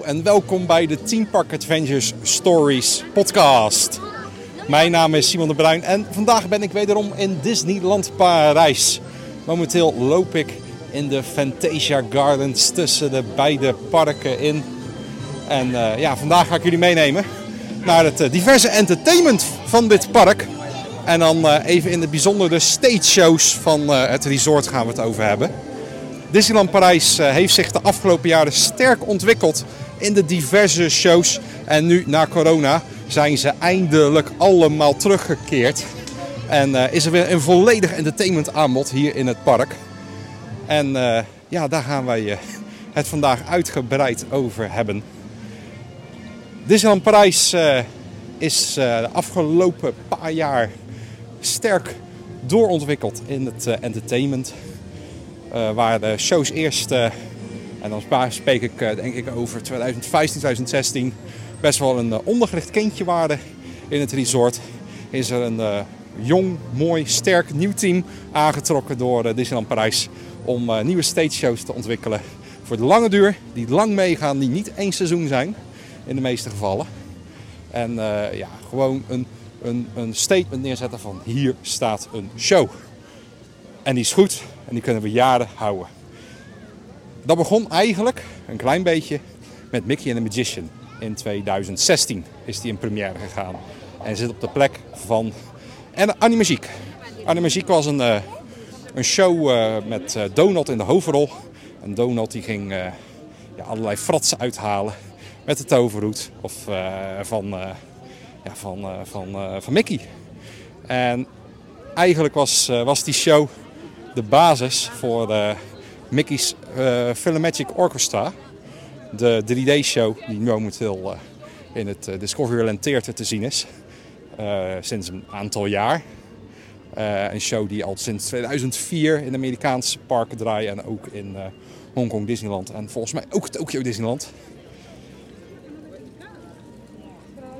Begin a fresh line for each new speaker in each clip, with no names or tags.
en welkom bij de Team Park Adventures Stories podcast. Mijn naam is Simon de Bruin en vandaag ben ik wederom in Disneyland Parijs. Momenteel loop ik in de Fantasia Gardens tussen de beide parken in. En eh, ja, vandaag ga ik jullie meenemen naar het eh, diverse entertainment van dit park. En dan uh, even in het bijzonder de stage shows van het resort gaan we het over hebben. Disneyland Parijs eh, heeft zich de afgelopen jaren sterk ontwikkeld in de diverse shows. En nu na corona zijn ze eindelijk allemaal teruggekeerd. En uh, is er weer een volledig entertainment aanbod hier in het park. En uh, ja, daar gaan wij het vandaag uitgebreid over hebben. Disneyland Parijs is de afgelopen paar jaar sterk doorontwikkeld in het entertainment. Waar de shows eerst, en dan spreek ik uh, denk ik over 2015, 2016, best wel een ondergericht kindje waren in het resort. Is er een jong, mooi, sterk nieuw team aangetrokken door Disneyland Parijs om nieuwe stage shows te ontwikkelen. Voor de lange duur, die lang meegaan, die niet één seizoen zijn in de meeste gevallen. En ja, gewoon een, een, een statement neerzetten van hier staat een show. En die is goed en die kunnen we jaren houden. Dat begon eigenlijk een klein beetje met Mickey and the Magician. In 2016 is die in première gegaan. En zit op de plek van Animagiek. Animagiek was een, uh, een show uh, met uh, Donald in de hoofdrol. En Donald die ging ja, allerlei fratsen uithalen met de toverhoed of, van, ja, van, van, van Mickey. En eigenlijk was, was die show de basis voor Mickey's uh, Filmagic Orchestra. De 3D-show die momenteel uh, in het uh, Discoveryland Theater te zien is. sinds een aantal jaar. een show die al sinds 2004 in Amerikaanse parken draait en ook in Hongkong Disneyland en volgens mij ook Tokyo Disneyland.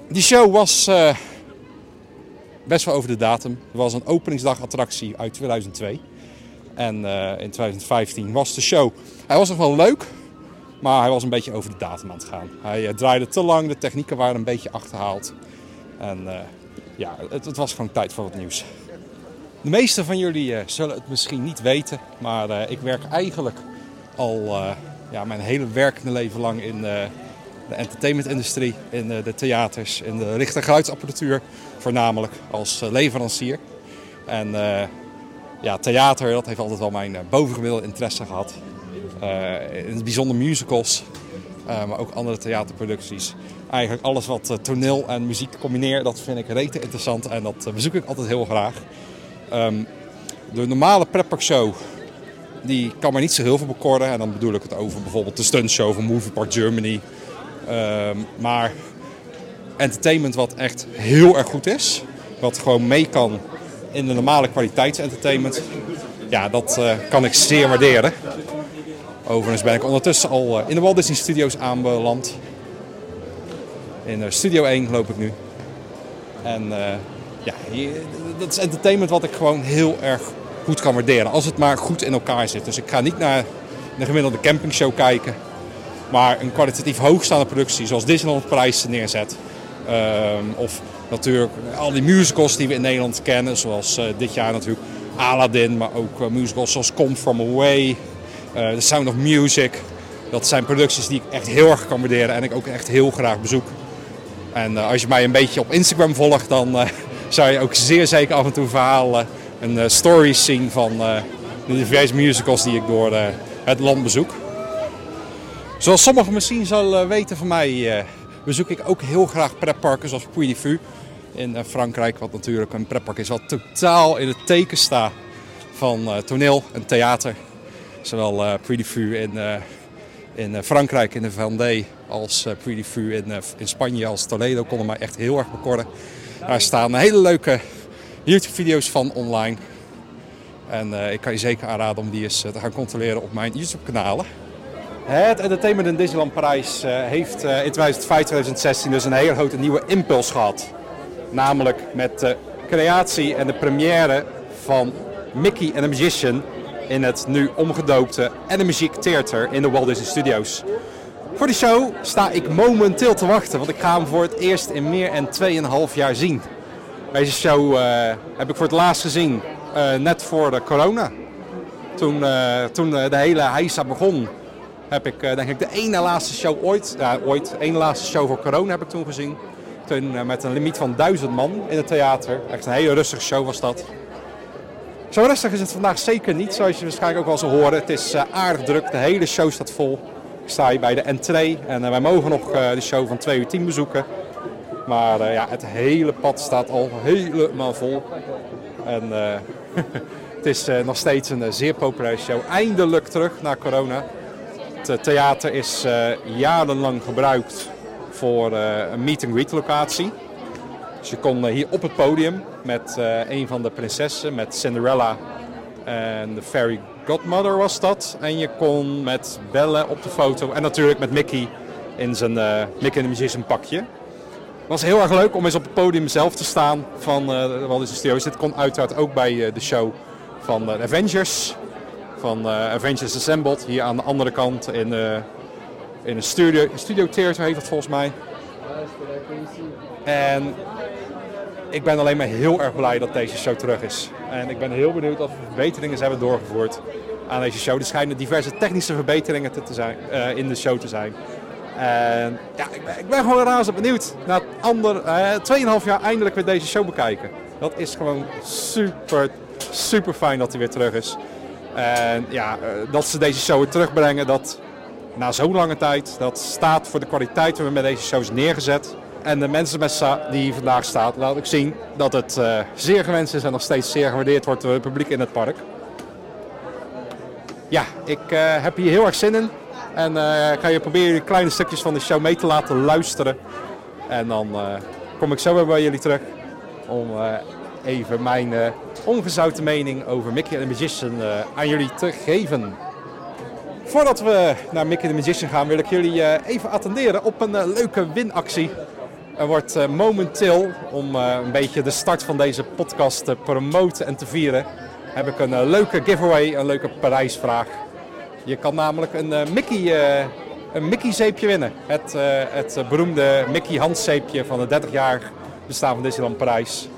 Die show was best wel over de datum. Het was een openingsdag attractie uit 2002. En uh, in 2015 was de show. Hij was nog wel leuk, maar hij was een beetje over de datum aan het gaan. Hij uh, draaide te lang, de technieken waren een beetje achterhaald. En uh, ja, het, het, was gewoon tijd voor wat nieuws. De meeste van jullie zullen het misschien niet weten, maar ik werk eigenlijk al ja, mijn hele werkende leven lang in de entertainmentindustrie, in de theaters, in de licht- en geluidsapparatuur voornamelijk als leverancier. En ja, theater, dat heeft altijd wel mijn uh, bovengemiddelde interesse gehad. Uh, in het bijzonder musicals, uh, maar ook andere theaterproducties. Eigenlijk alles wat toneel en muziek combineert, dat vind ik rete interessant en dat bezoek ik altijd heel graag. Um, de normale show, die kan maar niet zo heel veel bekoren. En dan bedoel ik het over bijvoorbeeld de stuntshow van Movie Park Germany. Um, maar entertainment wat echt heel erg goed is. Wat gewoon mee kan in de normale kwaliteitsentertainment. Ja, dat uh, kan ik zeer waarderen. Overigens ben ik ondertussen al uh, in de Walt Disney Studios aanbeland. In uh, Studio 1 loop ik nu. En ja, hier, dat is entertainment wat ik gewoon heel erg goed kan waarderen. Als het maar goed in elkaar zit. Dus ik ga niet naar een gemiddelde campingshow kijken. Maar een kwalitatief hoogstaande productie zoals Disneyland Parijs neerzet. Ehm, of natuurlijk al die musicals die we in Nederland kennen. Zoals uh, dit jaar natuurlijk Aladdin, maar ook uh, musicals zoals Come From Away, uh, The Sound of Music. Dat zijn producties die ik echt heel erg kan waarderen en ik ook echt heel graag bezoek. En als je mij een beetje op Instagram volgt, dan zou je ook zeer zeker af en toe verhalen en stories zien van de diverse musicals die ik door het land bezoek. Zoals sommigen misschien zullen weten van mij, bezoek ik ook heel graag pretparken zoals Puy de in eh, Frankrijk. Wat natuurlijk een pretpark is wat totaal in het teken staat van uh, toneel en theater. Zowel uh, Puy in, in Frankrijk in de Vendée als uh, Puy in, in Spanje als Toledo konden mij echt heel erg bekorren. Daar staan hele leuke YouTube-video's van online. En ik kan je zeker aanraden om die eens te gaan controleren op mijn YouTube-kanalen. Het Entertainment in Disneyland Parijs heeft in 2005-2016 dus een hele grote nieuwe impuls gehad. Namelijk met de creatie en de première van Mickey and the Magician in het nu omgedoopte Animagic Theater in de Walt Disney Studios. Voor die show sta ik momenteel te wachten, want ik ga hem voor het eerst in meer dan 2,5 jaar zien. Deze show eh, heb ik voor het laatst gezien, eh, net voor de corona. Toen, uh, toen de hele heisa begon, heb ik denk ik de ene laatste show ooit, ooit, de ene laatste show voor corona heb ik toen gezien. Toen met een limiet van 1000 man in het theater. Echt een hele rustige show was dat. Zo rustig is het vandaag zeker niet, zoals je waarschijnlijk ook wel zal horen. Het is aardig druk, de hele show staat vol. Ik sta hier bij de entree en wij mogen nog de show van 2 uur 10 bezoeken. Maar ja, het hele pad staat al helemaal vol. En het is nog steeds een zeer populaire show. Eindelijk terug na corona. Het theater is jarenlang gebruikt voor een meet-and-greet locatie. Dus je kon hier op het podium met een van de prinsessen, met Cinderella en de Fairy Godmother was dat. En je kon met Belle op de foto en natuurlijk met Mickey in zijn Mickey and the Magician pakje. Was heel erg leuk om eens op het podium zelf te staan van uh, de Walt. Dit kon uiteraard ook bij de show van Avengers. Van Avengers Assembled. Hier aan de andere kant in, in een studio, studio theater heet het volgens mij. En ik ben alleen maar heel erg blij dat deze show terug is. En ik ben heel benieuwd of we verbeteringen hebben doorgevoerd aan deze show. Er schijnen diverse technische verbeteringen te, zijn, in de show te zijn. En ja, ik ben, ik ben gewoon razend benieuwd. Na ander, uh, 2,5 jaar eindelijk weer deze show bekijken. Dat is gewoon super, super fijn dat hij weer terug is. En ja, uh, dat ze deze show weer terugbrengen, dat na zo'n lange tijd, dat staat voor de kwaliteit die we met deze show is neergezet. En de mensen met die hier vandaag staat, laat ik zien dat het uh, zeer gewenst is en nog steeds zeer gewaardeerd wordt door het publiek in het park. Ja, ik uh, heb hier heel erg zin in. En ik ga je proberen kleine stukjes van de show mee te laten luisteren. En dan kom ik zo weer bij jullie terug om even mijn ongezouten mening over Mickey the Magician aan jullie te geven. Voordat we naar Mickey the Magician gaan wil ik jullie even attenderen op een leuke winactie. Er wordt momenteel, om een beetje de start van deze podcast te promoten en te vieren, heb ik een leuke giveaway, een leuke prijsvraag. Je kan namelijk een Mickey, een Mickey zeepje winnen. Het, het beroemde Mickey handzeepje van de 30 jaar bestaan van Disneyland Parijs.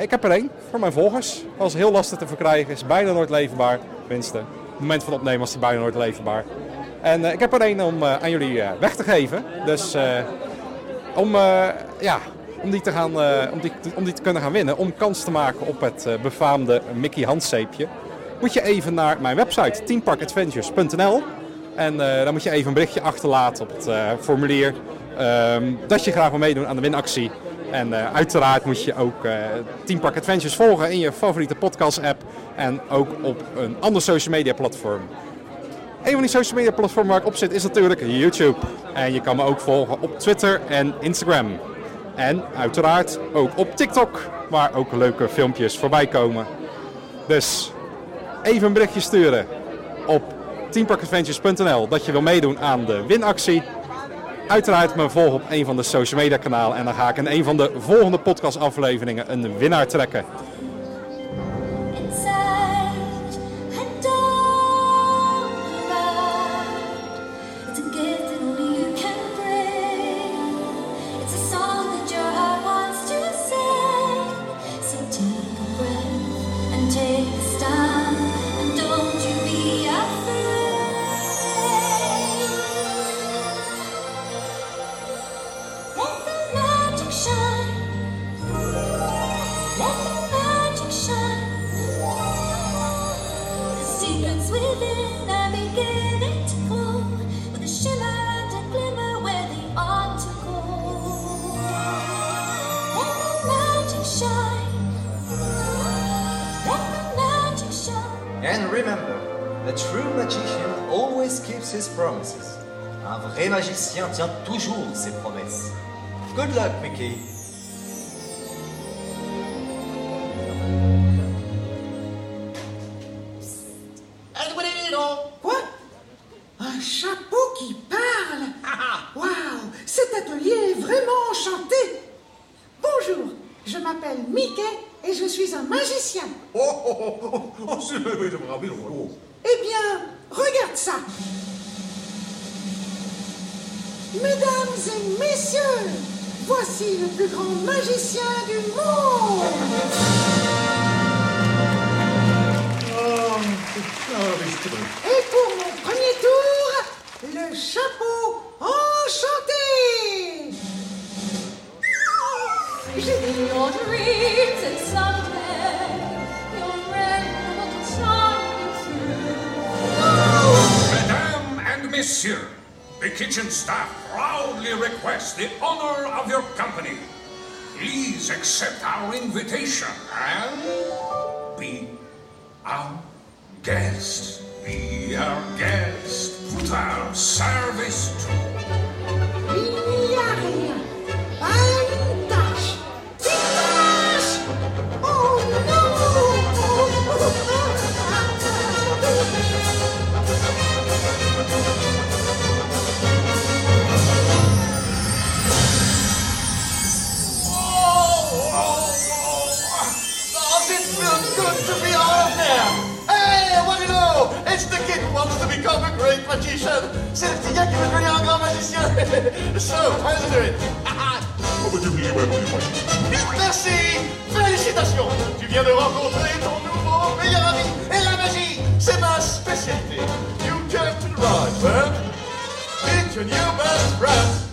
ik heb er één voor mijn volgers. Was heel lastig te verkrijgen, is bijna nooit leverbaar. Het moment van opnemen was die bijna nooit leverbaar. En ik heb er één om aan jullie weg te geven. Dus om, ja, om, die te gaan, om, die, om te kunnen gaan winnen, om kans te maken op het befaamde Mickey handzeepje moet je even naar mijn website teamparkadventures.nl. En uh, dan moet je even een berichtje achterlaten op het formulier um, dat je graag wil meedoen aan de winactie. En uh, uiteraard moet je ook Team Park Adventures volgen in je favoriete podcast app en ook op een ander social media platform. Een van die social media platformen waar ik op zit is natuurlijk YouTube. En je kan me ook volgen op Twitter en Instagram. En uiteraard ook op TikTok, waar ook leuke filmpjes voorbij komen. Dus even een berichtje sturen op teamparkadventures.nl dat je wil meedoen aan de winactie. Uiteraard me volgen op een van de social media kanalen en dan ga ik in een van de volgende podcast afleveringen een winnaar trekken.
Kitchen staff proudly request the honor of your company. Please accept our invitation and be our guest. Be our guest. Put our service to
to become a great magician. C'est le petit gars qui veut devenir un grand magicien. so, how's it doing? Merci. Félicitations. Tu viens de rencontrer ton nouveau meilleur ami. Et la magie, c'est ma spécialité. You the right, man. It's your new best friend.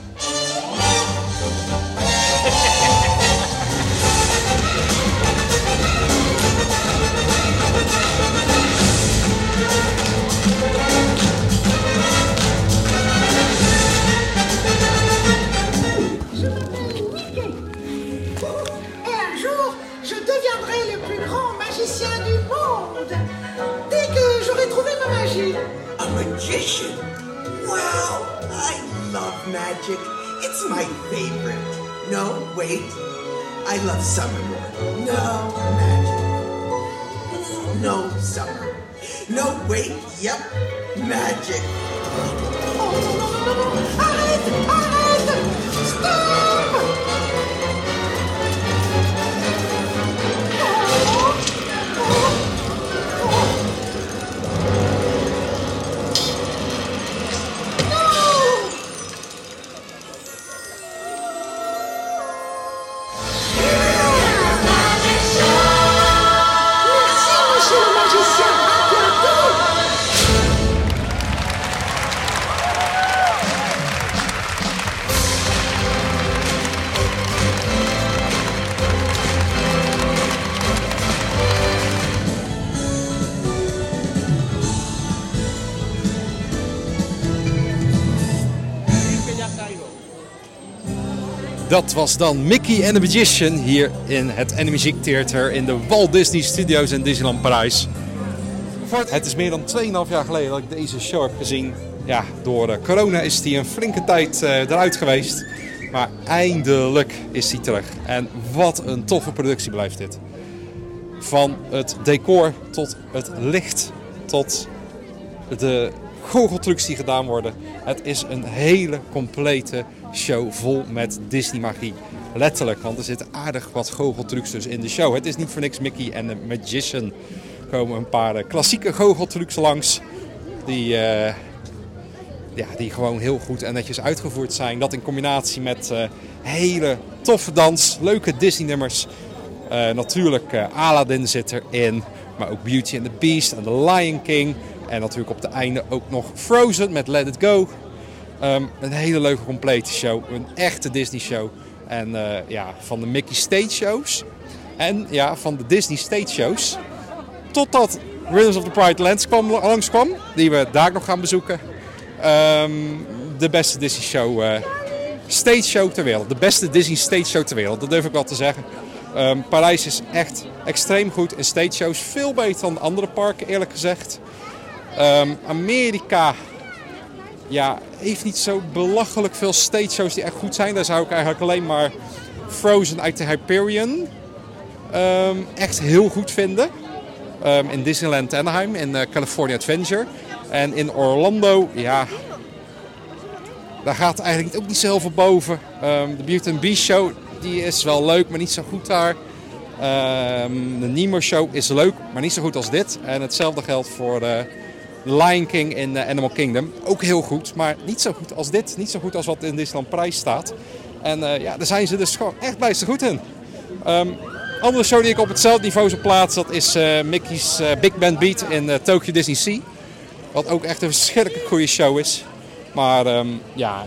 Trouvé ma magie.
A magician? Wow, I love magic. It's my favorite. No, wait. I love summer more. No, magic. No, summer. No, wait. Yep, magic.
Oh non, non. Arrête, arrête. Stop.
Was dan Mickey and the Magician hier in het Animagic Theater in de Walt Disney Studios in Disneyland Parijs. Het is meer dan 2,5 jaar geleden dat ik deze show heb gezien. Ja, door eh, corona is die een flinke tijd eh, eruit geweest. Maar eindelijk is die terug. En wat een toffe productie blijft dit. Van het decor tot het licht tot de goocheltrucs die gedaan worden. Het is een hele complete show vol met Disney magie. Letterlijk, want er zitten aardig wat goocheltrucs dus in de show. Het is niet voor niks Mickey en de Magician. Er komen een paar eh, klassieke goocheltrucs langs. Die, eh, ja, die gewoon heel goed en netjes uitgevoerd zijn. Dat in combinatie met eh, hele toffe dans, leuke Disney nummers. Eh, natuurlijk Aladdin zit erin, maar ook Beauty and the Beast en The Lion King. En natuurlijk op het einde ook nog Frozen met Let It Go. Ehm, een hele leuke complete show, een echte Disney show. En eh, ja, van de Mickey Stage shows en ja, van de Disney Stage shows. Totdat Rhythms of the Pride Lands kwam, langskwam, die we daar nog gaan bezoeken. Ehm, de beste Disney show, eh, stage show ter wereld. De beste Disney stage show ter wereld, dat durf ik wel te zeggen. Ehm, Parijs is echt extreem goed in stage shows. Veel beter dan de andere parken, eerlijk gezegd. Amerika ja, heeft niet zo belachelijk veel stage shows die echt goed zijn. Daar zou ik eigenlijk alleen maar Frozen uit de Hyperion ehm, echt heel goed vinden. Ehm, in Disneyland Anaheim, in eh, California Adventure. En in Orlando, ja, daar gaat eigenlijk ook niet zo heel veel boven. Ehm, de Beauty and Beast show, die is wel leuk, maar niet zo goed daar. De Nemo show is leuk, maar niet zo goed als dit. En hetzelfde geldt voor The Lion King in eh, Animal Kingdom. Ook heel goed, maar niet zo goed als dit. Niet zo goed als wat in Disneyland Prijs staat. En eh, ja, daar zijn ze dus gewoon echt bijster goed in. Ehm, andere show die ik op hetzelfde niveau zou plaatsen, dat is eh, Mickey's Big Band Beat in Tokyo Disney Sea. Wat ook echt een verschrikkelijk goede show is. Maar ehm, ja,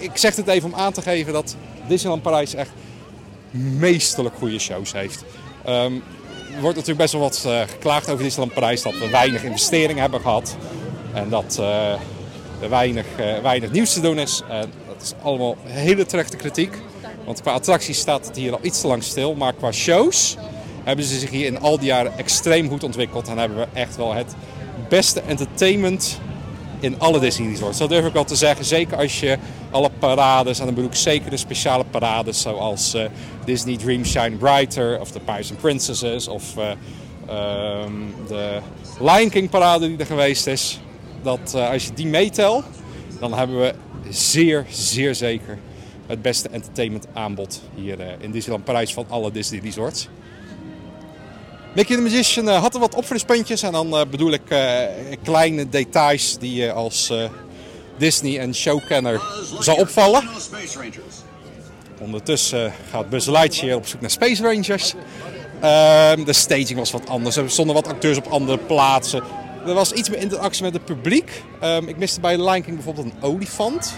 ik, zeg het even om aan te geven dat Disneyland Parijs echt meesterlijk goede shows heeft. Ehm, wordt natuurlijk best wel wat eh, geklaagd over Disneyland Parijs dat we weinig investeringen hebben gehad. En dat eh, er weinig, eh, weinig nieuws te doen is. Dat is allemaal hele terechte kritiek. Want qua attracties staat het hier al iets te lang stil. Maar qua shows hebben ze zich hier in al die jaren extreem goed ontwikkeld. En hebben we echt wel het beste entertainment in alle Disney resorts. Dat durf ik wel te zeggen. Zeker als je alle parades, en dan bedoel ik zeker de speciale parades zoals eh, Disney Dream Shine Brighter of de Pirates and Princesses of eh, ehm, de Lion King parade die er geweest is. Dat eh, als je die meetelt, dan hebben we zeer, zeer zeker het beste entertainment aanbod hier in Disneyland Parijs van alle Disney resorts. Mickey the Magician eh, had er wat opfrispuntjes en dan eh, bedoel ik eh, kleine details die je als Disney en showkenner zal opvallen. Ondertussen gaat Buzz Lightyear op zoek naar Space Rangers. Ehm, de staging was wat anders. Er stonden wat acteurs op andere plaatsen. Er was iets meer interactie met het publiek. Ehm, ik miste bij Lion King bijvoorbeeld een olifant.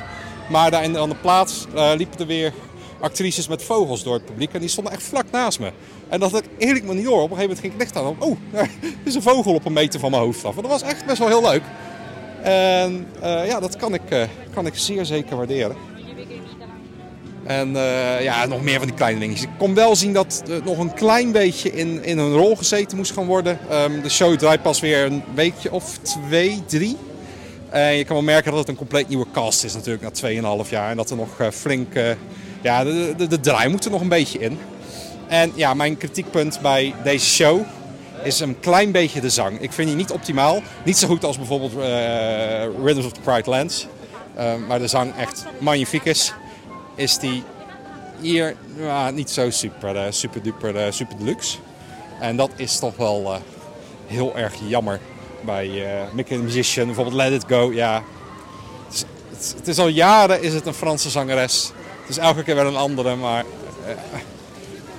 Maar daar in de andere plaats liepen er weer actrices met vogels door het publiek. En die stonden echt vlak naast me. En dat had ik eerlijk me niet door. Op een gegeven moment ging ik licht aan. Oh, er is een vogel op een meter van mijn hoofd af. Dat was echt best wel heel leuk. En eh, ja, dat kan ik, eh, kan ik zeer zeker waarderen. En eh, ja, nog meer van die kleine dingetjes. Ik kon wel zien dat er nog een klein beetje in, in hun rol gezeten moest gaan worden. Ehm, de show draait pas weer een weekje of twee, drie. En je kan wel merken dat het een compleet nieuwe cast is natuurlijk na 2,5 jaar. En dat er nog flink... ja, de, de, draai moet er nog een beetje in. En ja, mijn kritiekpunt bij deze show is een klein beetje de zang. Ik vind die niet optimaal. Niet zo goed als bijvoorbeeld eh Rhythms of the Pride Lands. Ehm, maar de zang echt magnifiek is. Is die hier niet zo super, eh, super duper, super deluxe. En dat is toch wel heel erg jammer bij Mickey the Magician. Bijvoorbeeld Let It Go, ja. Het is- het is al jaren is het een Franse zangeres. Het is elke keer wel een andere, maar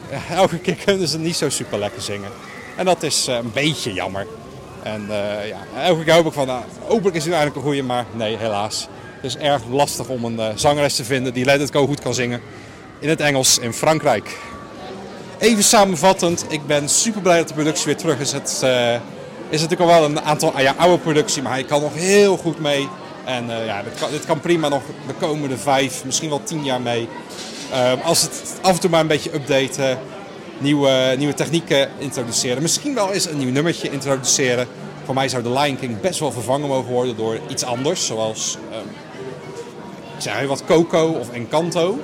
eh, elke keer kunnen ze niet zo super lekker zingen. En dat is eh, een beetje jammer. En eh, ja, elke keer hoop ik van, nou, hopelijk is hij eigenlijk een goeie, maar nee, helaas. Het is erg lastig om een zangeres te vinden die Let It Go goed kan zingen. In het Engels in Frankrijk. Even samenvattend, ik ben super blij dat de productie weer terug is. Het is natuurlijk al wel een aantal ah ja, oude productie, maar hij kan nog heel goed mee. En eh, ja, dit kan, kan prima nog de komende vijf, misschien wel tien jaar mee. Ehm, als het af en toe maar een beetje updaten, nieuwe, nieuwe technieken introduceren. Misschien wel eens een nieuw nummertje introduceren. Voor mij zou de Lion King best wel vervangen mogen worden door iets anders. Zoals, ehm, ik zeg wat, Coco of Encanto.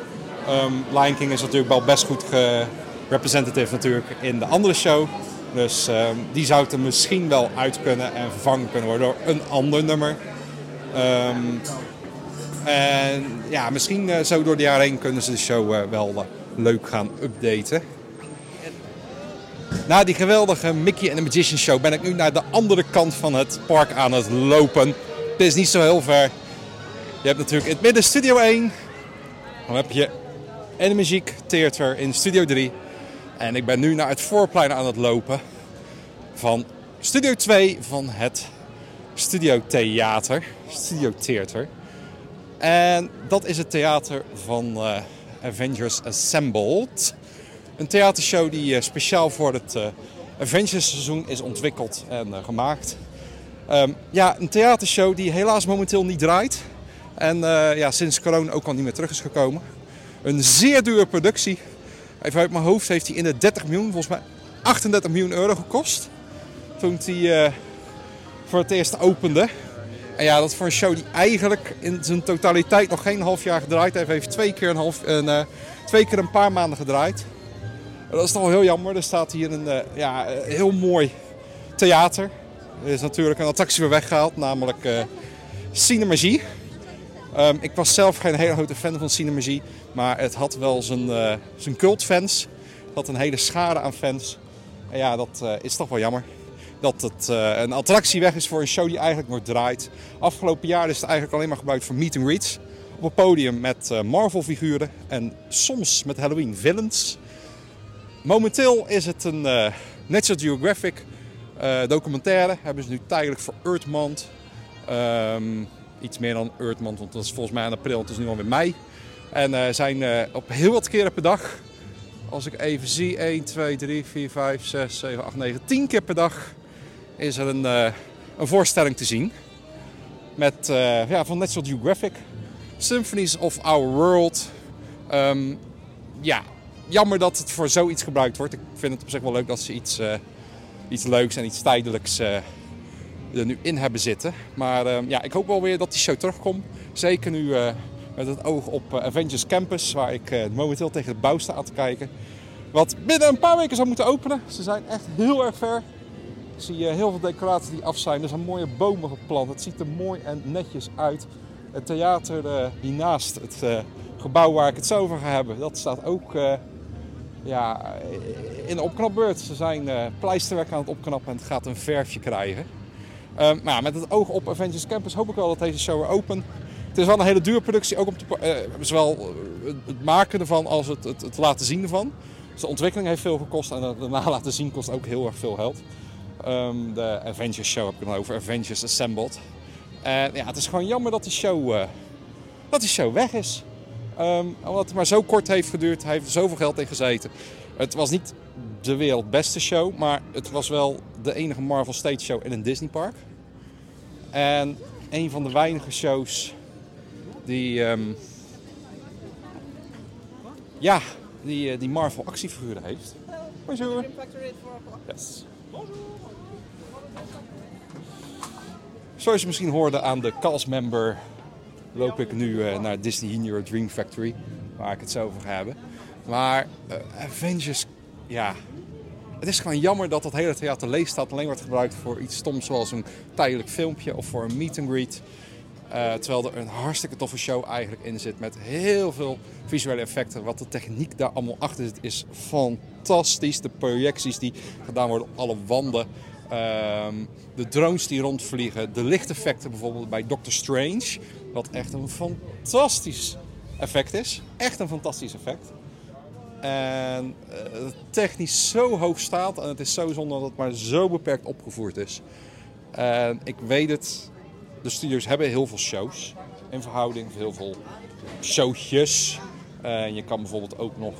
Ehm Lion King is natuurlijk wel best goed representative natuurlijk in de andere show. Dus ehm, die zou er misschien wel uit kunnen en vervangen kunnen worden door een ander nummer. Ehm, en ja, misschien eh, zo door de jaren heen kunnen ze de show eh, wel eh, leuk gaan updaten. Na die geweldige Mickey and the Magician Show ben ik nu naar de andere kant van het park aan het lopen. Het is niet zo heel ver. Je hebt natuurlijk in het midden Studio 1. Dan heb je Animagic Theater in Studio 3. En ik ben nu naar het voorplein aan het lopen van Studio 2 van het Studio Theater. Studio Theater. En dat is het theater van eh, Avengers Assembled. Een theatershow die eh, speciaal voor het eh, Avengers seizoen is ontwikkeld en gemaakt. Ehm, ja, een theatershow die helaas momenteel niet draait. En ja, sinds corona ook al niet meer terug is gekomen. Een zeer dure productie. Even uit mijn hoofd heeft hij in de 30 miljoen, volgens mij 38 miljoen euro gekost. Toen hij voor het eerst opende. En ja, dat voor een show die eigenlijk in zijn totaliteit nog geen half jaar gedraaid heeft. Heeft twee keer een, half, eh, twee keer een paar maanden gedraaid. Dat is toch wel heel jammer. Er staat hier een eh, ja, eh, heel mooi theater. Er is natuurlijk een attractie weer weggehaald, namelijk eh Cinemagie. Ehm, ik was zelf geen hele grote fan van Cinemagie, maar het had wel zijn, zijn cultfans. Het had een hele schare aan fans. En ja, dat is toch wel jammer. Dat het eh, een attractie weg is voor een show die eigenlijk nooit draait. Afgelopen jaar is het eigenlijk alleen maar gebruikt voor meet and greets. Op een podium met eh, Marvel figuren en soms met Halloween villains. Momenteel is het een eh National Geographic eh, documentaire. Hebben ze nu tijdelijk voor Earthmond. Ehm, iets meer dan Earthmond, want dat is volgens mij in april. Het is nu alweer mei. En eh, zijn op heel wat keren per dag. Als ik even zie, 1, 2, 3, 4, 5, 6, 7, 8, 9, 10 keer per dag is er een, eh, een voorstelling te zien. Met, eh, ja, van National Geographic. Symphonies of Our World. Ehm, ja, jammer dat het voor zoiets gebruikt wordt. Ik vind het op zich wel leuk dat ze iets, eh, iets leuks en iets tijdelijks er nu in hebben zitten. Maar ehm, ja, ik hoop wel weer dat die show terugkomt. Zeker nu met het oog op Avengers Campus, waar ik momenteel tegen de bouw sta aan te kijken. Wat binnen een paar weken zou moeten openen. Ze zijn echt heel erg ver. Zie eh, heel veel decoraties die af zijn. Er zijn mooie bomen geplant. Het ziet er mooi en netjes uit. Het theater eh, hiernaast, het eh, gebouw waar ik het zo over ga hebben, dat staat ook ja, in de opknapbeurt. Ze zijn pleisterwerk aan het opknappen en het gaat een verfje krijgen. Ehm, maar ja, met het oog op Avengers Campus hoop ik wel dat deze show weer open. Het is wel een hele dure productie, ook om te, zowel het- maken ervan als het, het, het laten zien ervan. Dus de ontwikkeling heeft veel gekost en het daarna laten zien kost ook heel erg veel geld. Ehm, de Avengers Show heb ik dan over, Avengers Assembled. En ja, het is gewoon jammer dat die show, eh, dat die show weg is. Ehm, omdat het maar zo kort heeft geduurd, hij heeft er zoveel geld in gezeten. Het was niet de wereldbeste show, maar het was wel de enige Marvel Stage Show in een Disneypark. En een van de weinige shows die, ehm, ja, die, eh, die Marvel actiefiguren heeft. Bonjour. Yes. Zoals je misschien hoorde aan de castmember loop ik nu eh, naar Disney Your Dream Factory, waar ik het zo over ga hebben. Maar eh, Avengers, ja, het is gewoon jammer dat dat hele theater leeg staat. Alleen wordt gebruikt voor iets stoms zoals een tijdelijk filmpje of voor een meet and greet. Eh, terwijl er een hartstikke toffe show eigenlijk in zit met heel veel visuele effecten. Wat de techniek daar allemaal achter zit is fantastisch. De projecties die gedaan worden op alle wanden. Ehm, de drones die rondvliegen. De lichteffecten bijvoorbeeld bij Doctor Strange. Wat echt een fantastisch effect is. Echt een fantastisch effect. En eh, technisch zo hoog staat. En het is zo zonde dat het maar zo beperkt opgevoerd is. En ik weet het. De studios hebben heel veel shows. In verhouding heel veel showtjes. En je kan bijvoorbeeld ook nog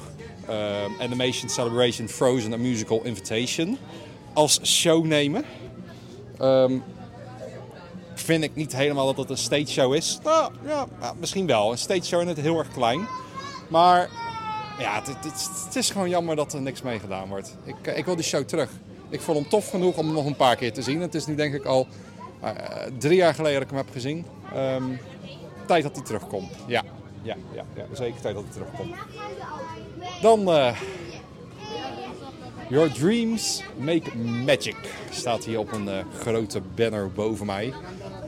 ehm, Animation Celebration Frozen A Musical Invitation als show nemen. Ehm, vind ik niet helemaal dat het een stage show is. Nou, ja, misschien wel. Een stage show en het heel erg klein. Maar ja, het, het, het is gewoon jammer dat er niks mee gedaan wordt. Ik, eh, ik wil die show terug. Ik vond hem tof genoeg om hem nog een paar keer te zien. Het is nu denk ik al eh, drie jaar geleden dat ik hem heb gezien. Ehm, tijd dat hij terugkomt. Ja, ja, ja, ja, zeker tijd dat hij terugkomt. Dan eh, Your Dreams Make Magic staat hier op een eh, grote banner boven mij.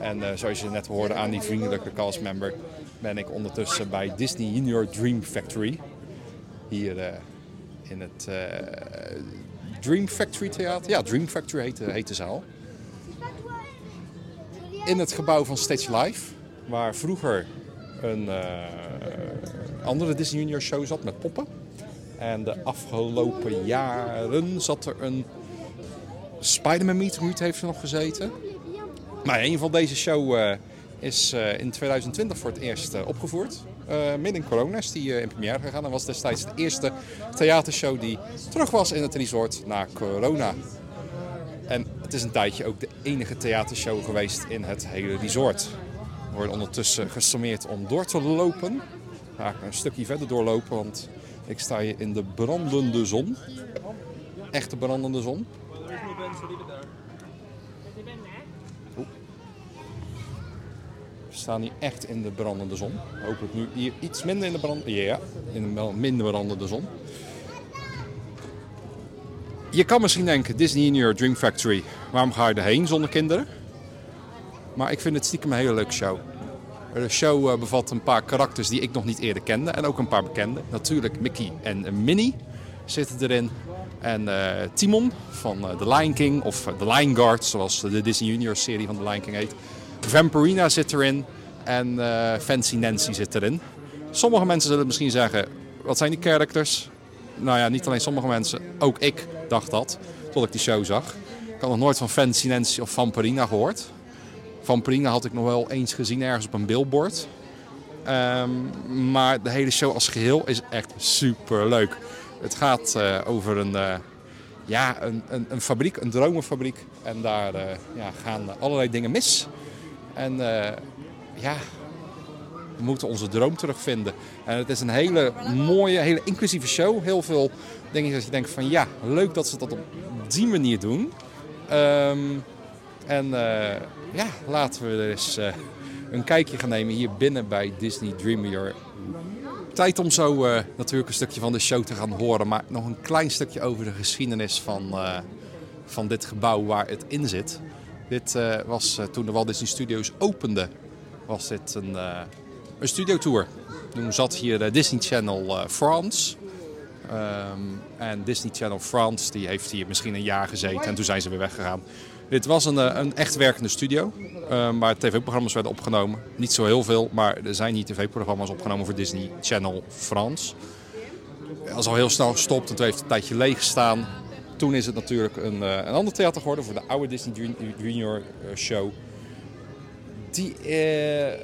En eh, zoals je net hoorde aan die vriendelijke castmember ben ik ondertussen bij Disney Your Dream Factory. Hier eh, in het Dream Factory Theater. Ja, Dream Factory heet, heet de zaal. In het gebouw van Stage Live, waar vroeger een andere Disney Junior show zat met poppen. En de afgelopen jaren zat er een Spider-Man Meet Greet heeft nog gezeten. Maar een van deze show eh, is eh, in 2020 voor het eerst eh, opgevoerd. Midden in corona is die in première gegaan. En was destijds de eerste theatershow die terug was in het resort na corona. En het is een tijdje ook de enige theatershow geweest in het hele resort. We worden ondertussen gesommeerd om door te lopen. Ga een stukje verder doorlopen, want ik sta hier in de brandende zon. Echte brandende zon. We staan hier echt in de brandende zon. Hopelijk nu hier iets minder in de brand... Ja, in de minder brandende zon. Je kan misschien denken, Disney in Your Dream Factory, waarom ga je erheen zonder kinderen? Maar ik vind het stiekem een hele leuke show. De show eh, bevat een paar karakters die ik nog niet eerder kende en ook een paar bekende. Natuurlijk Mickey en Minnie. zitten erin. En eh, Timon van eh, The Lion King, of The Lion Guard, zoals de Disney Junior serie van The Lion King heet. Vampirina zit erin en Fancy Nancy zit erin. Sommige mensen zullen misschien zeggen, wat zijn die characters? Nou ja, niet alleen sommige mensen, ook ik dacht dat, tot ik die show zag. Ik had nog nooit van Fancy Nancy of Vampirina gehoord. Vampirina had ik nog wel eens gezien ergens op een billboard. Ehm, maar de hele show als geheel is echt super leuk. Het gaat eh, over een, eh, ja, een, een, een fabriek, een dromenfabriek. En daar eh, ja, gaan allerlei dingen mis. En ja, we moeten onze droom terugvinden. En het is een hele mooie, hele inclusieve show. Heel veel dingen dat je denkt van ja, leuk dat ze dat op die manier doen. Ehm, en ja, laten we er eens eh, een kijkje gaan nemen hier binnen bij Disney Dreamweaver. Tijd om zo eh, natuurlijk een stukje van de show te gaan horen. Maar nog een klein stukje over de geschiedenis van, eh, van dit gebouw waar het in zit. Dit was toen de Walt Disney Studios opende, was dit een, een studiotour. Toen zat hier Disney Channel France. Ehm, en Disney Channel France die heeft hier misschien een jaar gezeten en toen zijn ze weer weggegaan. Dit was een, eh, een echt werkende studio ehm, waar tv-programma's werden opgenomen. Niet zo heel veel, maar er zijn hier tv-programma's opgenomen voor Disney Channel France. Dat is al heel snel gestopt en toen heeft een tijdje leeg gestaan. Toen is het natuurlijk een, eh, een ander theater geworden voor de oude Disney Jun- Junior eh, show. Die eh,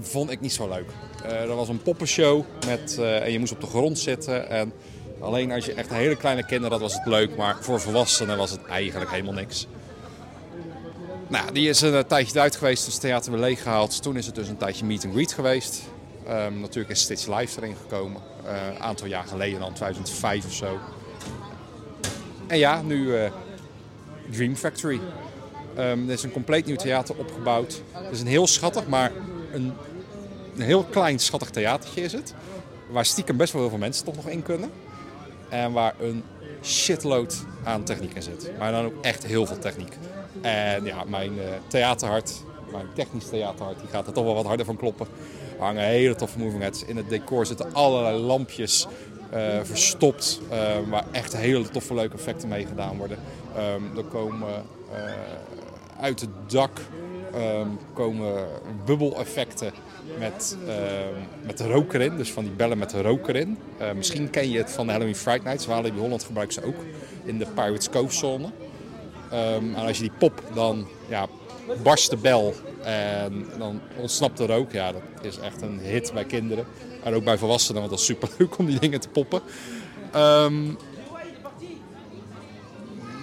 vond ik niet zo leuk. Eh dat was een poppenshow met, eh, en je moest op de grond zitten. En alleen als je echt hele kleine kinderen had, was het leuk. Maar voor volwassenen was het eigenlijk helemaal niks. Nou, die is een eh, tijdje eruit geweest, dus het theater weer leeggehaald. Toen is het dus een tijdje meet and greet geweest. Ehm, natuurlijk is Stitch Live erin gekomen. Eh, Een aantal jaar geleden, dan 2005 of zo. En ja, nu eh, Dream Factory. Ehm er is een compleet nieuw theater opgebouwd. Het is een heel schattig, maar een, een heel klein schattig theatertje is het. Waar stiekem best wel heel veel mensen toch nog in kunnen. En waar een shitload aan techniek in zit. Maar dan ook echt heel veel techniek. En ja, mijn eh, theaterhart, mijn technisch theaterhart, die gaat er toch wel wat harder van kloppen. Er hangen hele toffe moving heads. In het decor zitten allerlei lampjes eh, verstopt. eh, waar echt hele toffe leuke effecten mee gedaan worden. Ehm, er komen uit het dak ehm, komen bubbeleffecten met, ehm, met rook erin. Dus van die bellen met rook erin. Misschien ken je het van de Halloween Fright Nights. Walibi Holland gebruiken ze ook in de Pirates Cove zone. Ehm, en als je die pop, dan ja, barst de bel en dan ontsnapt de rook. Ja, dat is echt een hit bij kinderen. En ook bij volwassenen, want dat is super leuk om die dingen te poppen. Ehm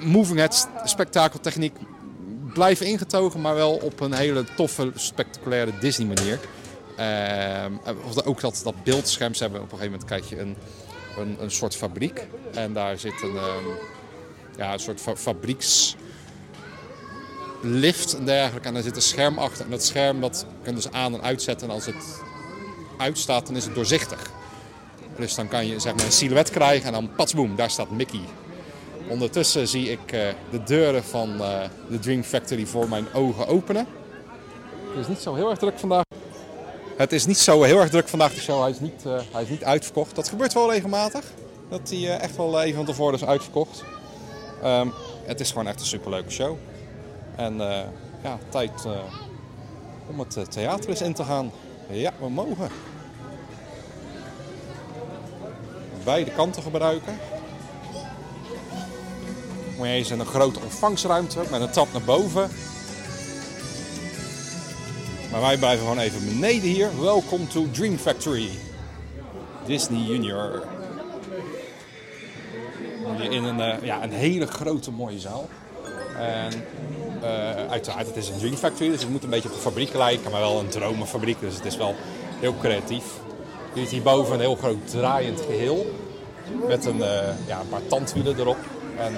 moving head spektakeltechniek blijven ingetogen, maar wel op een hele toffe, spectaculaire Disney manier. Ehm, ook dat, dat beeldscherm, ze hebben op een gegeven moment krijg je een, een, een soort fabriek. En daar zit een, ja, een soort fa- fabriekslift en dergelijke. En daar zit een scherm achter. En dat scherm dat kunnen ze aan en uitzetten. En als het uitstaat, dan is het doorzichtig. Dus dan kan je zeg maar, een silhouet krijgen en dan patsboom, daar staat Mickey. Ondertussen zie ik eh, de deuren van eh, de Dream Factory voor mijn ogen openen. Het is niet zo heel erg druk vandaag. Het is niet zo heel erg druk vandaag, de show. Hij is niet, eh, hij is niet uitverkocht. Dat gebeurt wel regelmatig. Dat hij echt wel even van tevoren is uitverkocht. Ehm, het is gewoon echt een superleuke show. En eh, ja, tijd eh, om het eh, theater eens in te gaan. Ja, we mogen. Beide kanten gebruiken. Maar hier is een grote ontvangstruimte met een trap naar boven. Maar wij blijven gewoon even beneden hier. Welcome to Dream Factory. Disney Junior. In een, eh, ja, een hele grote mooie zaal. En eh, uiteraard, het is een Dream Factory, dus het moet een beetje op een fabriek lijken, maar wel een dromenfabriek. Dus het is wel heel creatief. Je ziet hierboven een heel groot draaiend geheel. Met een, eh, ja, een paar tandwielen erop. En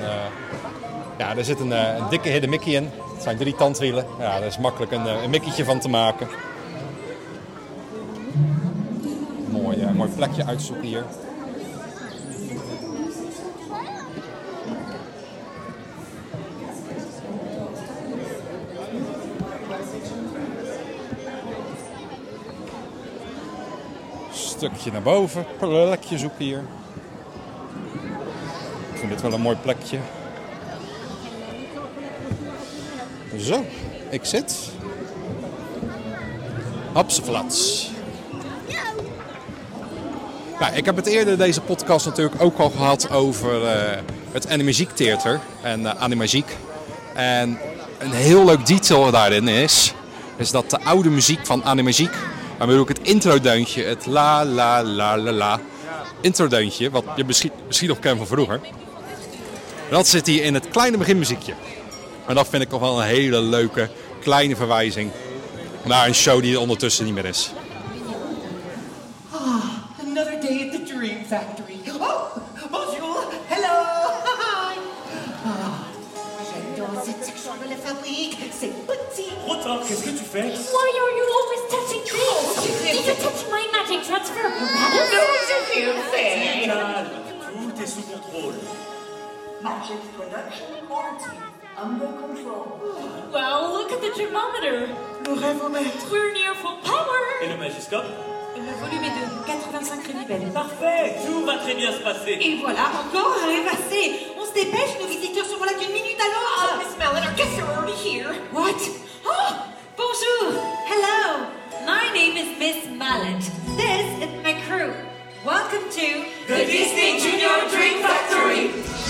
ja, er zit een, een dikke hidden Mickey in. Het zijn drie tandwielen. Ja, daar is makkelijk een, een Mickeytje van te maken. Mooi, mooi plekje uitzoeken hier. Stukje naar boven, plekje zoeken hier. vind dit wel een mooi plekje. Zo, ik zit. Hapseflats. Nou, ik heb het eerder deze podcast natuurlijk ook al gehad over eh, het Animagiek Theater en uh. En een heel leuk detail daarin is, is dat de oude muziek van Animagiek, maar bedoel ik het introdeuntje, het la la la la la introdeuntje, wat je misschien, misschien nog kent van vroeger. Dat zit hier in het kleine beginmuziekje. En dat vind ik toch wel een hele leuke kleine verwijzing naar een show die er ondertussen niet meer is.
Another day at the Dream Factory. Oh, bonjour, hello, hi. Ah, j'adore cette section de la fabrique, c'est petit.
Rotin, qu'est-ce que tu fais
Why are you always? Did you touch my magic transfer apparatus?
Je.
Calme, tout est sous contrôle.
Magic production quality under control.
Well, look at the thermometer.
Le rêvomètre.
We're near full power.
Et le magiscope
Le volume est de 85 millibelles.
Parfait, tout va très bien se passer.
Et voilà, encore un rêvassé. On se dépêche, nos visiteurs seront là qu'une minute à l'autre.
Miss Mellon, our guests are already here.
What? Oh, bonjour. Hello. My name is Miss Mallet. This is my crew. Welcome to
The Disney Junior Dream Factory.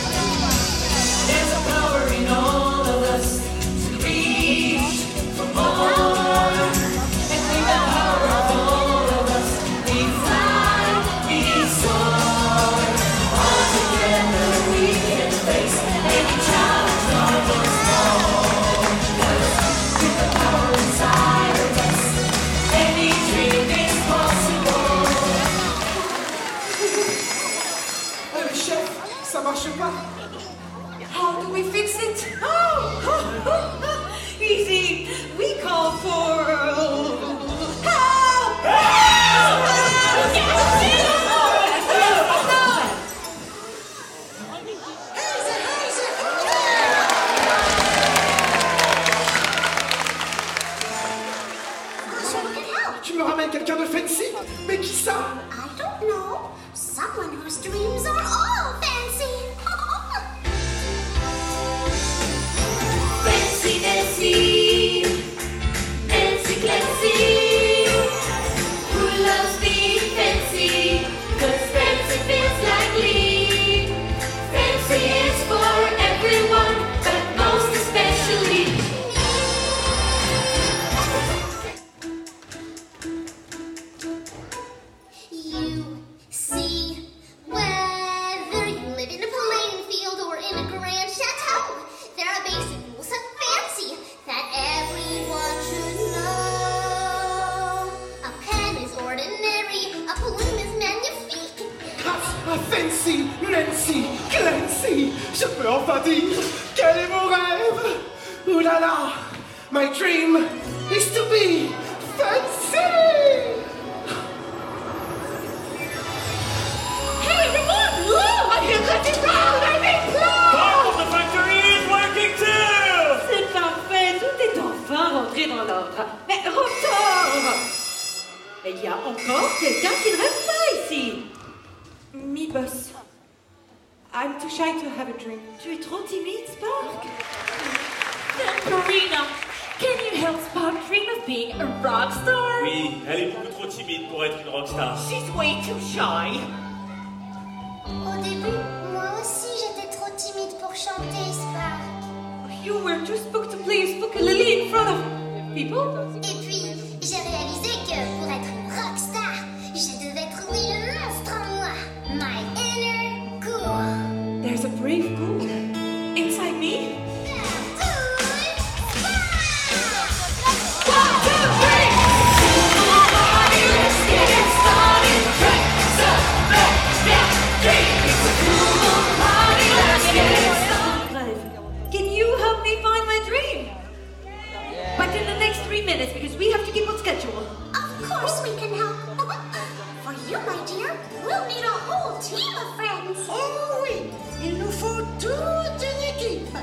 Three minutes, because we have to keep on schedule.
Of course we can help. For you, my dear, we'll need a whole team of friends.
Oh oui, il nous faut toute une équipe.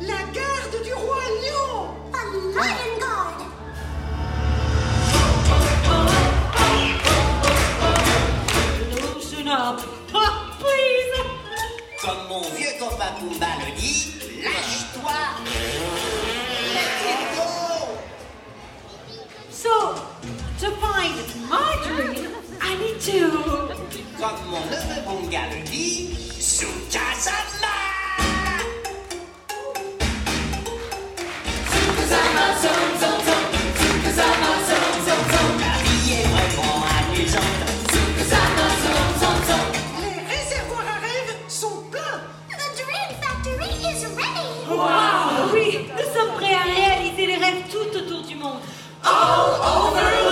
La garde du roi lion.
A lion guard.
Loosen up. Ah, please.
Comme mon vieux copain Pumba le dit, lâche-toi
I need to.
Comme mon neveu bon le dit, sous zom, zom, zom. La vie est vraiment amusante.
Sous Les réservoirs à rêves sont pleins.
The Dream Factory is ready.
Wow, oui, nous sommes prêts à réaliser les rêves tout autour du monde.
All over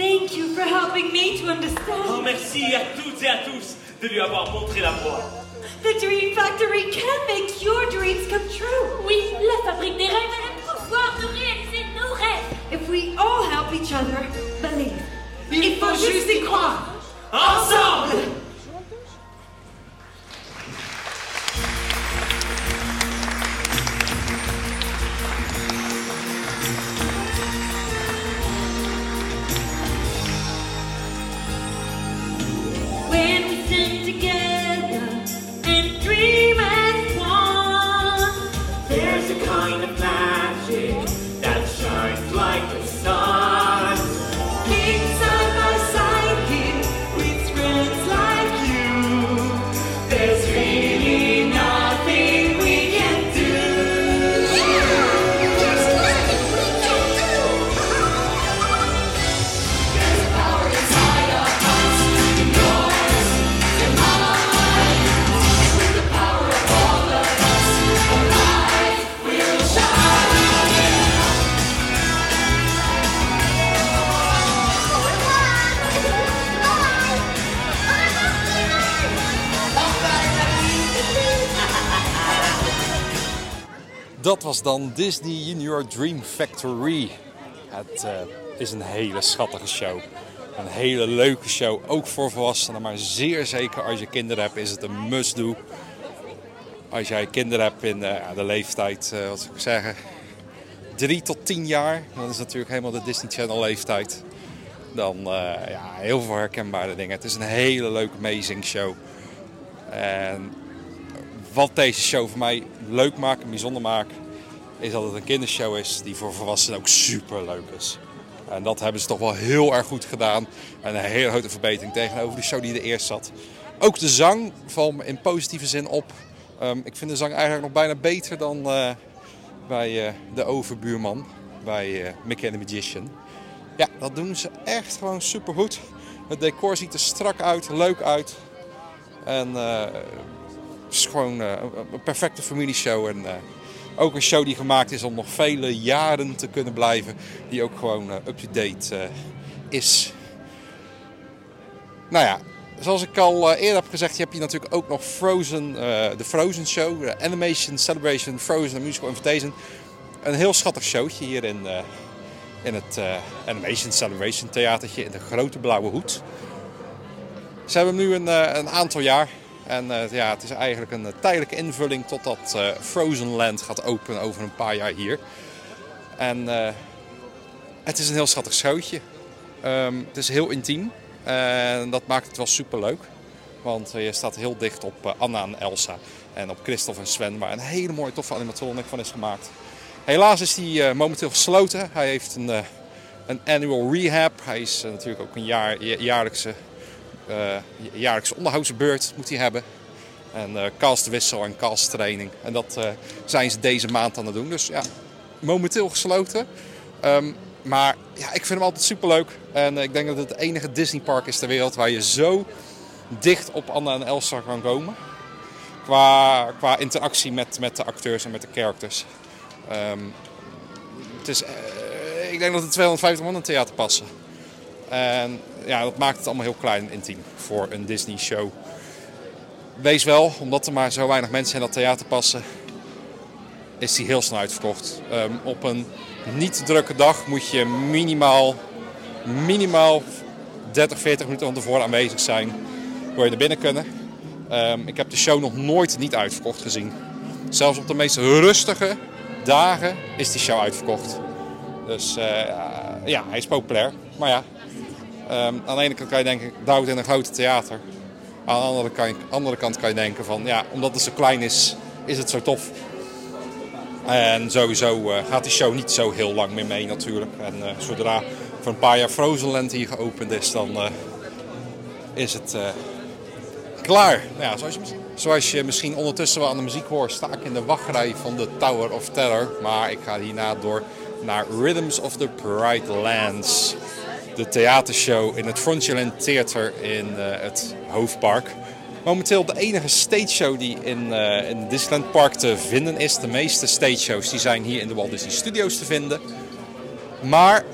Thank you for helping me to
Oh,
understand.
merci à toutes et à tous de lui avoir montré la voie.
The Dream Factory can make your dreams come true.
Oui, la fabrique des rêves a le pouvoir de réaliser nos rêves.
If we all help each other believe. Il faut juste y croire.
Ensemble!
When
was dan Disney Junior Dream Factory. Het eh, is een hele schattige show. Een hele leuke show, ook voor volwassenen. Maar zeer zeker als je kinderen hebt, is het een must-do. Als jij kinderen hebt in eh, de leeftijd, eh, wat zou ik zeggen, 3 tot 10 jaar. Dan is natuurlijk helemaal de Disney Channel leeftijd. Dan ja, heel veel herkenbare dingen. Het is een hele leuke, amazing show. En wat deze show voor mij leuk maakt bijzonder maakt, is dat het een kindershow is die voor volwassenen ook super leuk is. En dat hebben ze toch wel heel erg goed gedaan. En een hele grote verbetering tegenover de show die er eerst zat. Ook de zang valt me in positieve zin op. Ehm, ik vind de zang eigenlijk nog bijna beter dan eh, bij eh, de overbuurman, bij eh, Mickey and the Magician. Ja, dat doen ze echt gewoon super goed. Het decor ziet er strak uit, leuk uit. En het is gewoon een- perfecte familieshow. En ook een show die gemaakt is om nog vele jaren te kunnen blijven. Die ook gewoon eh, up-to-date eh, is. Nou ja, zoals ik al eh, eerder heb gezegd, heb je natuurlijk ook nog Frozen, de Frozen Show. Animation Celebration Frozen Musical Invitation. Een heel schattig showtje hier in, in het Animation Celebration Theatertje in de grote blauwe hoed. Ze hebben nu een, een aantal jaar. En eh, ja, het is eigenlijk een eh, tijdelijke invulling totdat eh Frozen Land gaat openen over een paar jaar hier. En het is een heel schattig showtje. Ehm, het is heel intiem. En dat maakt het wel super leuk. Want je staat heel dicht op Anna en Elsa. En op Christophe en Sven, waar een hele mooie toffe animatronic van is gemaakt. Helaas is eh, momenteel gesloten. Hij heeft een, een annual rehab. Hij is natuurlijk ook een jaar, ja- jaarlijkse, jaarlijkse onderhoudsbeurt moet hij hebben. En eh castwissel en casttraining. En dat eh, zijn ze deze maand aan het doen. Dus ja, momenteel gesloten. Ehm, maar ja, ik vind hem altijd superleuk. En eh, ik denk dat het het enige Disneypark is ter wereld waar je zo dicht op Anna en Elsa kan komen. Qua, qua interactie met, met de acteurs en met de characters. Ehm, het is, eh, ik denk dat er 250 man in het theater passen. En ja, dat maakt het allemaal heel klein en intiem voor een Disney show. Wees wel, omdat er maar zo weinig mensen in dat theater passen, is die heel snel uitverkocht. Ehm, op een niet drukke dag moet je minimaal, minimaal 30, 40 minuten van tevoren aanwezig zijn. Wil je naar binnen kunnen. Ehm, ik heb de show nog nooit niet uitverkocht gezien. Zelfs op de meest rustige dagen is die show uitverkocht. Dus eh, ja, hij is populair. Maar ja, ehm, aan de ene kant kan je denken, het in een grote theater. Aan de andere kant, andere kant kan je denken van, ja, omdat het zo klein is, is het zo tof. En sowieso eh, gaat die show niet zo heel lang meer mee natuurlijk. En eh, zodra voor een paar jaar Frozenland hier geopend is, dan eh, is het klaar. Nou ja, zoals, je, zoals je misschien ondertussen wel aan de muziek hoort, sta ik in de wachtrij van de Tower of Terror. Maar ik ga hierna door naar Rhythms of the Pride Lands. De theatershow in het Frontierland Theater in eh, het Hoofdpark. Momenteel de enige stage show die in, eh in Disneyland Park te vinden is. De meeste stage shows die zijn hier in de Walt Disney Studios te vinden. Maar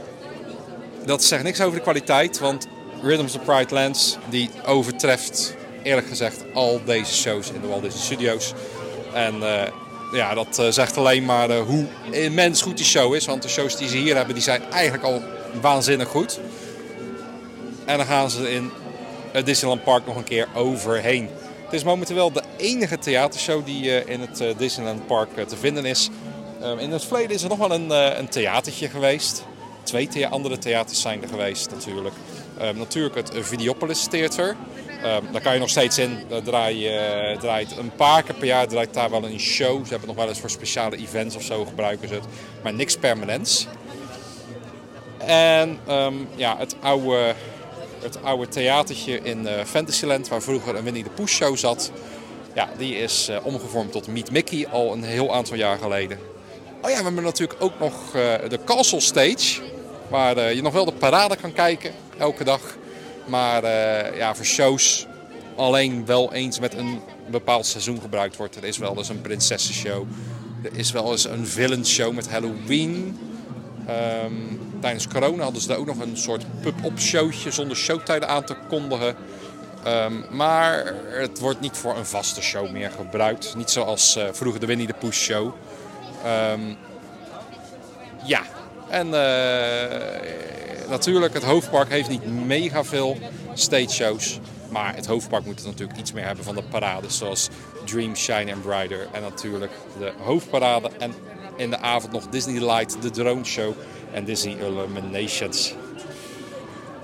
dat zegt niks over de kwaliteit, want Rhythms of Pride Lands die overtreft eerlijk gezegd al deze shows in de Walt Disney Studios. En eh, ja, dat zegt alleen maar hoe immens goed die show is, want de shows die ze hier hebben die zijn eigenlijk al waanzinnig goed. En dan gaan ze in het Disneyland Park nog een keer overheen. Het is momenteel de enige theatershow die eh, in het eh, Disneyland Park eh, te vinden is. Ehm, in het verleden is er nog wel een, een theatertje geweest. Twee andere theaters zijn er geweest natuurlijk. Ehm, natuurlijk het Videopolis Theater. Ehm, daar kan je nog steeds in. Daar draait een paar keer per jaar draait daar wel een show. Ze hebben nog wel eens voor speciale events of zo gebruiken ze het. Maar niks permanents. En ehm, ja, het oude, het oude theatertje in eh, Fantasyland, waar vroeger een Winnie de Pooh show zat. Ja, die is eh, omgevormd tot Meet Mickey al een heel aantal jaar geleden. Oh ja, we hebben natuurlijk ook nog eh, de Castle Stage. Waar je nog wel de parade kan kijken, elke dag. Maar ja, voor shows alleen wel eens met een bepaald seizoen gebruikt wordt. Er is wel eens een prinsessenshow. Er is wel eens een villain-show met Halloween. Ehm, tijdens corona hadden ze daar ook nog een soort pub-up showtje zonder showtijden aan te kondigen. Ehm, maar het wordt niet voor een vaste show meer gebruikt. Niet zoals eh, vroeger de Winnie the Pooh show. Ehm, ja, en eh, natuurlijk, het hoofdpark heeft niet mega veel stage shows. Maar het hoofdpark moet het natuurlijk iets meer hebben van de parades zoals Dream, Shine and Brighter. En natuurlijk de hoofdparade. En in de avond nog Disney Light, de drone show en Disney Illuminations.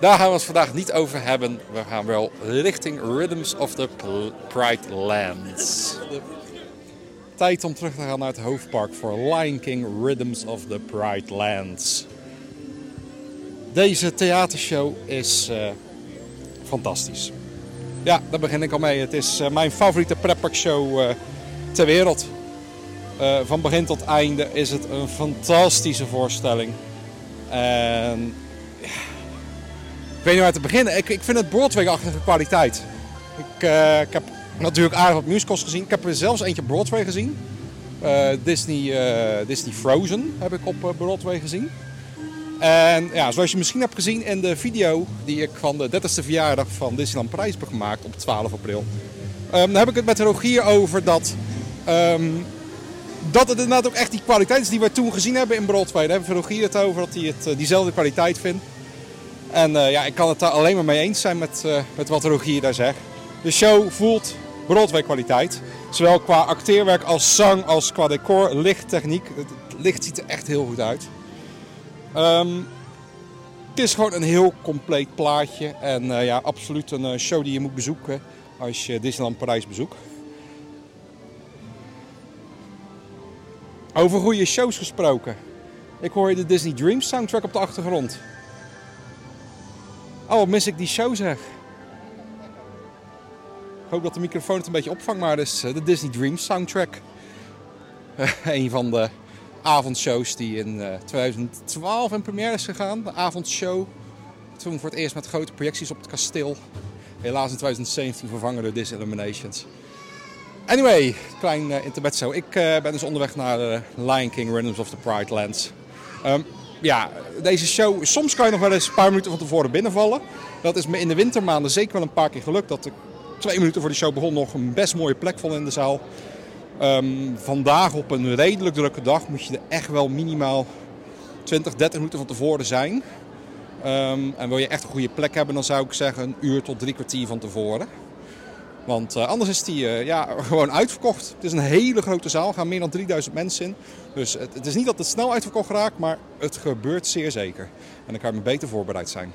Daar gaan we het vandaag niet over hebben. We gaan wel richting Rhythms of the Pride Lands. Tijd om terug te gaan naar het hoofdpark voor Lion King Rhythms of the Pride Lands. Deze theatershow is eh, fantastisch. Ja, daar begin ik al mee. Het is eh, mijn favoriete pretparkshow eh ter wereld. Eh, van begin tot einde is het een fantastische voorstelling. En ja, ik weet niet waar te beginnen. Ik, ik vind het Broadway-achtige kwaliteit. Ik, eh, ik heb natuurlijk aardig wat musicals gezien. Ik heb er zelfs eentje Broadway gezien. Eh, Disney, Disney Frozen heb ik op Broadway gezien. En ja, zoals je misschien hebt gezien in de video die ik van de 30ste verjaardag van Disneyland Parijs heb gemaakt op 12 april. Ehm, dan heb ik het met Rogier over dat, ehm, dat het inderdaad ook echt die kwaliteit is die we toen gezien hebben in Broadway. Daar hebben Rogier het over, dat hij het, eh, diezelfde kwaliteit vindt. En eh, ja, ik kan het daar alleen maar mee eens zijn met, eh, met wat Rogier daar zegt. De show voelt Broadway kwaliteit. Zowel qua acteerwerk als zang als qua decor, lichttechniek. Het licht ziet er echt heel goed uit. Ehm, het is gewoon een heel compleet plaatje. En ja, absoluut een show die je moet bezoeken als je Disneyland Parijs bezoekt. Over goede shows gesproken. Ik hoor de Disney Dreams soundtrack op de achtergrond. Oh, wat mis ik die show zeg. Ik hoop dat de microfoon het een beetje opvangt, maar is eh, de Disney Dreams soundtrack. een van de avondshows die in eh, 2012 in première is gegaan. De avondshow. Toen voor het eerst met grote projecties op het kasteel. Helaas in 2017 vervangen door Disney Illuminations. Anyway, klein uh, intermezzo. Ik eh, ben dus onderweg naar eh, Lion King Rhythms of the Pride Lands. Ehm, ja, deze show, soms kan je nog wel eens een paar minuten van tevoren binnenvallen. Dat is me in de wintermaanden zeker wel een paar keer gelukt. Dat ik twee minuten voor de show begon nog een best mooie plek vond in de zaal. Ehm, vandaag op een redelijk drukke dag moet je er echt wel minimaal 20, 30 minuten van tevoren zijn. Ehm, en wil je echt een goede plek hebben, dan zou ik zeggen een uur tot drie kwartier van tevoren. Want eh, anders is die eh, ja, gewoon uitverkocht. Het is een hele grote zaal, er gaan meer dan 3000 mensen in. Dus het, het is niet dat het snel uitverkocht raakt, maar het gebeurt zeer zeker. En dan kan je me beter voorbereid zijn.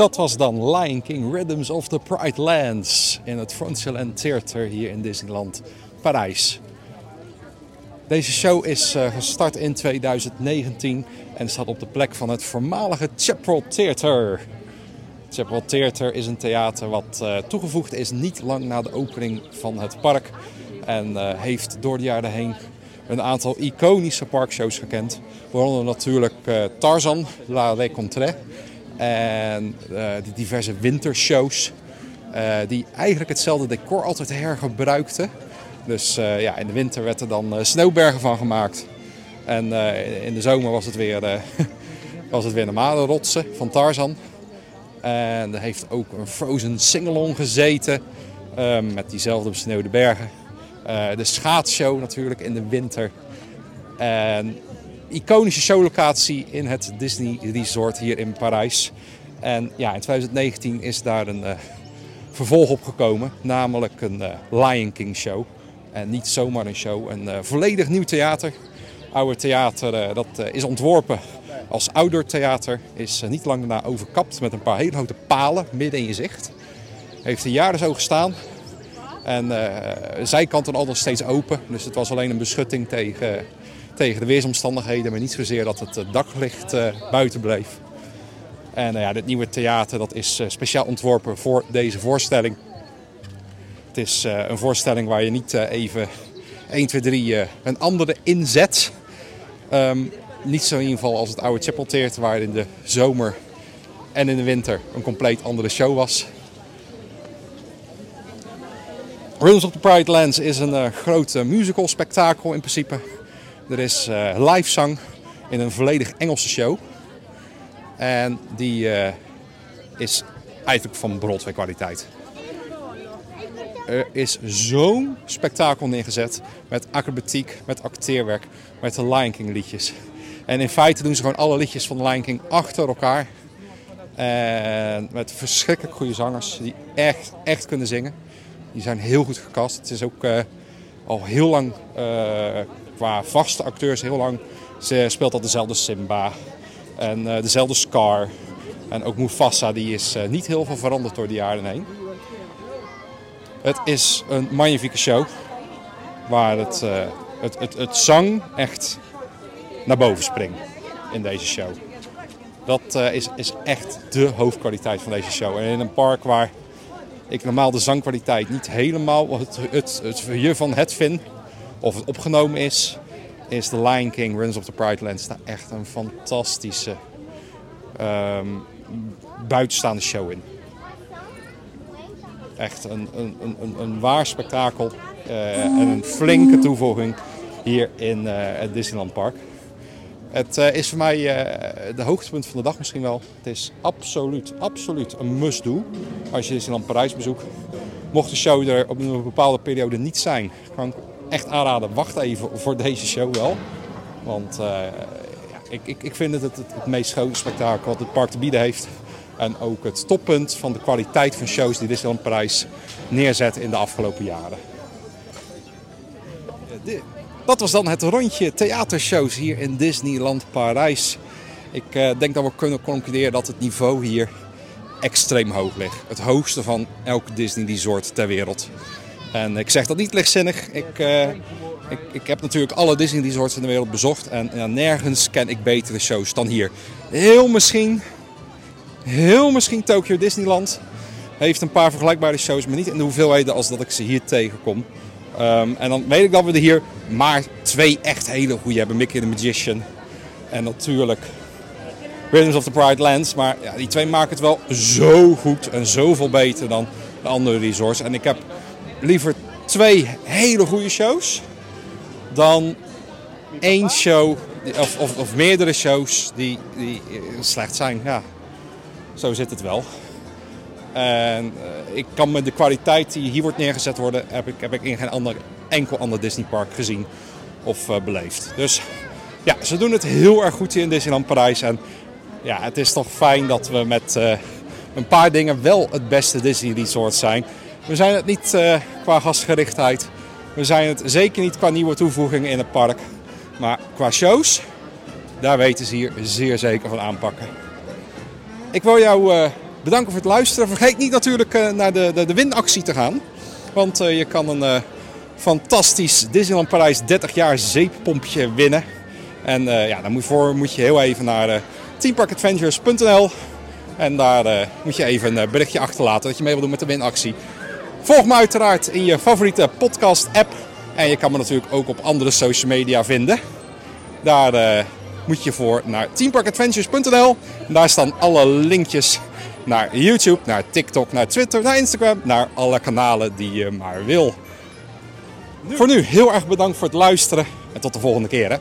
Dat was dan Lion King Rhythms of the Pride Lands in het Frontierland Theater hier in Disneyland Parijs. Deze show is eh, gestart in 2019 en staat op de plek van het voormalige Chaparral Theater. Chaparral Theater is een theater wat eh, toegevoegd is niet lang na de opening van het park. En eh, heeft door de jaren heen een aantal iconische parkshows gekend. Waaronder natuurlijk Tarzan, La Rencontre. En eh, de diverse wintershows. eh, die eigenlijk hetzelfde decor altijd hergebruikten. Dus eh, ja, in de winter werd er dan sneeuwbergen van gemaakt. En in de zomer was het weer, was het weer normale rotsen van Tarzan. En er heeft ook een Frozen Singalong gezeten. eh, met diezelfde besneeuwde bergen. De schaatsshow natuurlijk in de winter. En iconische showlocatie in het Disney Resort hier in Parijs. En ja, in 2019 is daar een eh, vervolg op gekomen, namelijk een eh, Lion King show. En niet zomaar een show, een eh, volledig nieuw theater. Oude theater dat is ontworpen als outdoor theater. Is niet lang daarna overkapt met een paar hele grote palen midden in je zicht. Heeft er jaren zo gestaan. En eh, de zijkanten al nog steeds open. Dus het was alleen een beschutting tegen, tegen de weersomstandigheden. Maar niet zozeer dat het eh, daglicht eh, buiten bleef. En eh, ja, dit nieuwe theater dat is speciaal ontworpen voor deze voorstelling. Het is een voorstelling waar je niet even 1, 2, 3 eh, een andere inzet. Ehm, niet zo in ieder geval als het oude Chapel Theater waar in de zomer en in de winter een compleet andere show was. Rhythms of the Pride Lands is een eh, groot musical spektakel in principe. Er is eh live zang in een volledig Engelse show. En die eh, is eigenlijk van Broadway kwaliteit. Er is zo'n spektakel neergezet met acrobatiek, met acteerwerk, met de Lion King liedjes. En in feite doen ze gewoon alle liedjes van de Lion King achter elkaar. En met verschrikkelijk goede zangers die echt, echt kunnen zingen. Die zijn heel goed gecast. Het is ook eh, al heel lang, qua vaste acteurs, heel lang. Ze speelt al dezelfde Simba en eh, dezelfde Scar. En ook Mufasa, die is eh, niet heel veel veranderd door de jaren heen. Het is een magnifieke show. Waar het, eh, het, het, het zang echt naar boven springt in deze show. Dat is, is echt de hoofdkwaliteit van deze show. En in een park waar ik normaal de zangkwaliteit niet helemaal het, het, het je van het vind, of het opgenomen is, is The Lion King, Runs of the Pride Lands daar echt een fantastische ehm, buitenstaande show in. Echt een, een, een, een, waar spektakel eh, en een flinke toevoeging hier in eh, het Disneyland Park. Het eh, is voor mij de hoogtepunt van de dag misschien wel. Het is absoluut, absoluut een must-do als je Disneyland Parijs bezoekt. Mocht de show er op een bepaalde periode niet zijn, kan echt aanraden, wacht even voor deze show wel. Want eh, ik, ik, ik vind het het, het meest grote spektakel wat het park te bieden heeft. En ook het toppunt van de kwaliteit van shows die Disneyland Parijs neerzet in de afgelopen jaren. Dat was dan het rondje theatershows hier in Disneyland Parijs. Ik eh, denk dat we kunnen concluderen dat het niveau hier extreem hoog ligt. Het hoogste van elk Disney resort ter wereld. En ik zeg dat niet lichtzinnig. Ik, eh, ik, ik heb natuurlijk alle Disney resorts in de wereld bezocht. En nergens ken ik betere shows dan hier. Heel misschien, heel misschien Tokyo Disneyland heeft een paar vergelijkbare shows, maar niet in de hoeveelheden als dat ik ze hier tegenkom. Ehm, en dan weet ik dat we er hier maar twee echt hele goede hebben. Mickey the Magician en natuurlijk Rhythms of the Pride Lands. Maar ja, die twee maken het wel zo goed en zoveel beter dan de andere resorts. En ik heb liever twee hele goede shows dan één show of, of, of meerdere shows die, die eh, slecht zijn. Ja, zo zit het wel. En eh, ik kan met de kwaliteit die hier wordt neergezet worden, heb ik, heb ik in geen ander, enkel ander Disneypark gezien of eh, beleefd. Dus ja, ze doen het heel erg goed hier in Disneyland Parijs. En ja, het is toch fijn dat we met een paar dingen wel het beste Disney Resort zijn. We zijn het niet eh, qua gastgerichtheid. We zijn het zeker niet qua nieuwe toevoegingen in het park. Maar qua shows, daar weten ze hier zeer zeker van aanpakken. Ik wil jou eh, bedanken voor het luisteren. Vergeet niet natuurlijk eh, naar de, de, de winactie te gaan. Want je kan een fantastisch Disneyland Parijs 30 jaar zeeppompje winnen. En ja, daar moet, voor moet je heel even naar teamparkadventures.nl. En daar moet je even een berichtje achterlaten dat je mee wil doen met de winactie. Volg me uiteraard in je favoriete podcast app. En je kan me natuurlijk ook op andere social media vinden. Daar eh, moet je voor naar teamparkadventures.nl. En Daar staan alle linkjes naar YouTube, naar TikTok, naar Twitter, naar Instagram. Naar alle kanalen die je maar wil. Voor nu heel erg bedankt voor het luisteren. En tot de volgende keer. Hè.